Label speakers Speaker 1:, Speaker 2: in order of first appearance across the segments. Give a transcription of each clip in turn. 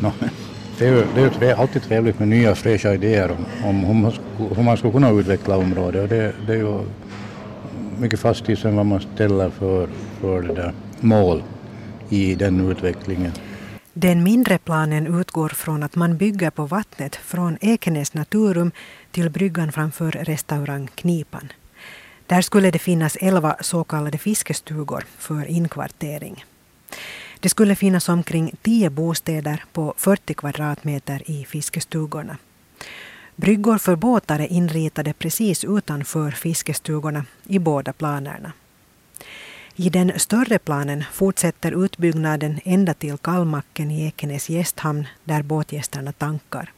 Speaker 1: No, det är ju, det är ju alltid trevligt med nya fräscha idéer om, om hur, man, hur man skulle kunna utveckla området. Och det, det är ju mycket fastigt än vad man ställer för, för det där mål i den utvecklingen.
Speaker 2: Den mindre planen utgår från att man bygger på vattnet från Ekenäs naturum till bryggan framför restaurang Knipan. Där skulle det finnas elva så kallade fiskestugor för inkvartering. Det skulle finnas omkring tio bostäder på 40 kvadratmeter i fiskestugorna. Bryggor för båtar är inritade precis utanför fiskestugorna i båda planerna. I den större planen fortsätter utbyggnaden ända till Kallmacken i Ekenäs gästhamn där båtgästerna tankar.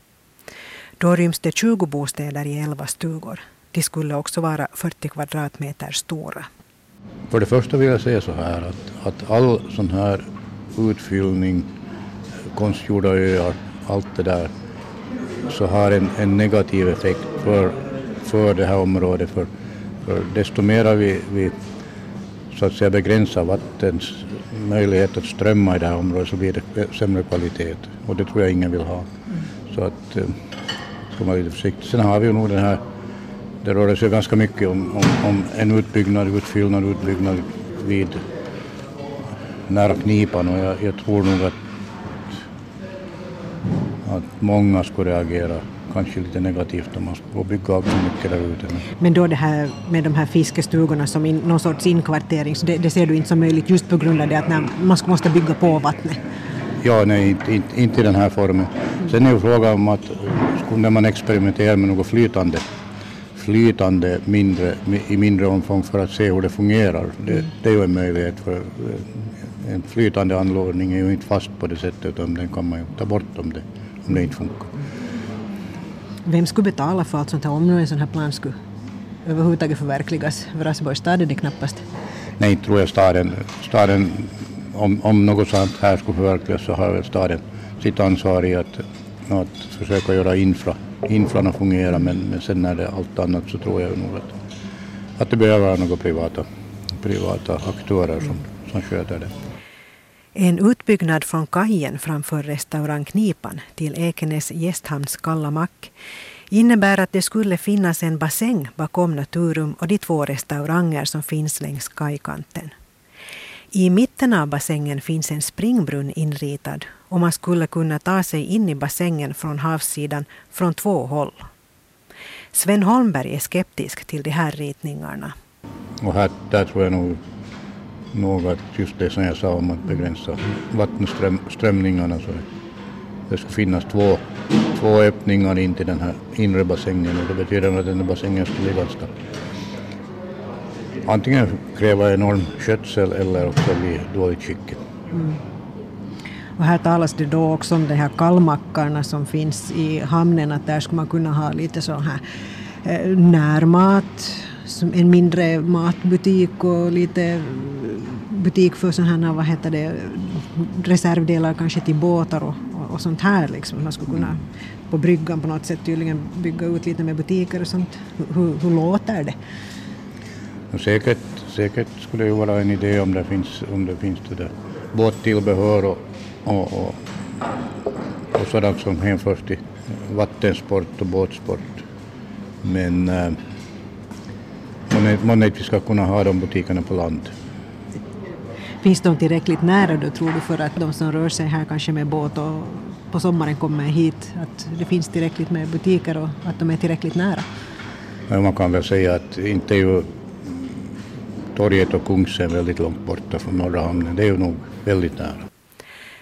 Speaker 2: Då ryms det 20 bostäder i 11 stugor. De skulle också vara 40 kvadratmeter stora.
Speaker 1: För det första vill jag säga så här att, att all sån här utfyllning, konstgjorda öar, allt det där så har en, en negativ effekt för, för det här området. För, för desto mer vi, vi så att säga begränsar vattens möjlighet att strömma i det här området så blir det sämre kvalitet och det tror jag ingen vill ha. Så att eh, ska man vara lite försiktig. Sen har vi ju nog den här, det rör sig ganska mycket om, om, om en utbyggnad, utfyllnad, utbyggnad vid nära knipan och jag, jag tror nog att, att många skulle reagera kanske lite negativt om man skulle bygga av så mycket där ute.
Speaker 2: Men då det här med de här fiskestugorna som in, någon sorts inkvartering, så det, det, ser du inte som möjligt just på grund av det att när man måste bygga på vattnet?
Speaker 1: Ja, nej, inte, inte, inte i den här formen. Sen är ju frågan om att skulle man experimentera med något flytande flytande mindre, i mindre omfång för att se hur det fungerar. Det, det är ju en möjlighet för en flytande anordning är ju inte fast på det sättet utan den kan man ju ta bort om det, om det inte funkar.
Speaker 2: Vem skulle betala för allt sånt här om nu en sån här plan skulle överhuvudtaget förverkligas? För Raseborgs stad är det knappast.
Speaker 1: Nej, inte tror jag staden, staden om, om något sånt här skulle förverkligas så har väl staden sitt ansvar i att, att försöka göra infra, infran att fungera men, men sen när det är allt annat så tror jag nog att, att det behöver vara några privata, privata aktörer som, som sköter det.
Speaker 2: En utbyggnad från kajen framför restaurang Knipan till Ekenäs gästhamns Kalla Mack innebär att det skulle finnas en bassäng bakom Naturum och de två restauranger som finns längs kajkanten. I mitten av bassängen finns en springbrunn inritad och man skulle kunna ta sig in i bassängen från havssidan från två håll. Sven Holmberg är skeptisk till de här ritningarna.
Speaker 1: Och här, där tror jag nog något, just det som jag sa om att begränsa vattenströmningarna. Så det ska finnas två, två öppningar in till den här inre bassängen och det betyder att den här bassängen skulle ganska antingen kräva enorm skötsel eller också bli dåligt skick. Mm.
Speaker 2: Och här talas det då också om de här kallmackarna som finns i hamnen, att där skulle man kunna ha lite så här eh, närmat, en mindre matbutik och lite butik för sådana här, vad heter det, reservdelar kanske till båtar och, och, och sånt här. Liksom. Man skulle kunna på bryggan på något sätt tydligen bygga ut lite med butiker och sånt. Hur, hur låter det?
Speaker 1: Och säkert, säkert skulle det vara en idé om det finns, om det finns det där båttillbehör och, och, och, och sådant som hänförs till vattensport och båtsport. Men äh, man inte ska kunna ha de butikerna på land.
Speaker 2: Finns de tillräckligt nära då tror du för att de som rör sig här kanske med båt och på sommaren kommer hit, att det finns tillräckligt med butiker och att de är tillräckligt nära?
Speaker 1: Ja, man kan väl säga att inte är ju torget och Kungsen väldigt långt borta från norra hamnen. Det är ju nog väldigt nära.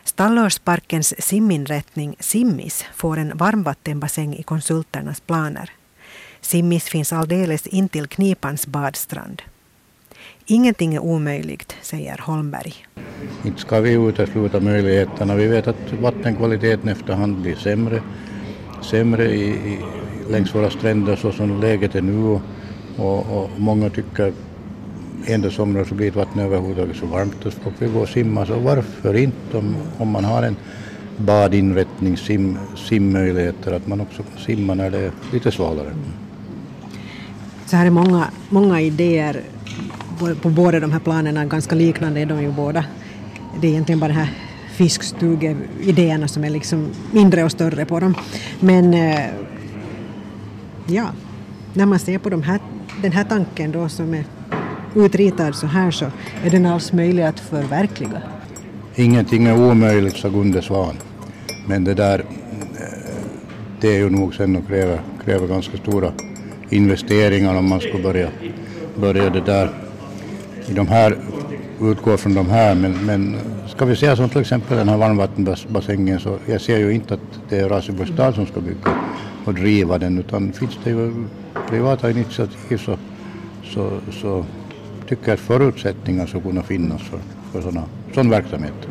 Speaker 2: Stallårsparkens siminrättning Simmis får en varmvattenbassäng i konsulternas planer. Simmis finns alldeles intill Knipans badstrand. Ingenting är omöjligt, säger Holmberg.
Speaker 1: Inte ska vi utesluta möjligheterna. Vi vet att vattenkvaliteten efterhand blir sämre, sämre i, i, längs våra stränder så som läget är nu och, och många tycker enda somrar så blir vattnet överhuvudtaget så varmt och folk vill gå och simma så varför inte om, om man har en badinrättning, sim, simmöjligheter, att man också kan simma när det är lite svalare.
Speaker 2: Så här är många, många idéer på båda de här planerna, ganska liknande är de ju båda. Det är egentligen bara den här fiskstugeidéerna som är liksom mindre och större på dem. Men eh, ja, när man ser på de här, den här tanken då som är utritad så här så är den alls möjlig att förverkliga.
Speaker 1: Ingenting är omöjligt, sa Gunde Svan. Men det där, eh, det är ju nog sen att kräva, kräva ganska stora investeringar om man ska börja, börja det där i de här, utgår från de här. Men, men ska vi säga som till exempel den här varmvattenbassängen så jag ser ju inte att det är Raseborgs stad som ska bygga och driva den utan finns det ju privata initiativ så, så, så tycker jag att förutsättningar ska kunna finnas för, för sådana, sån verksamhet.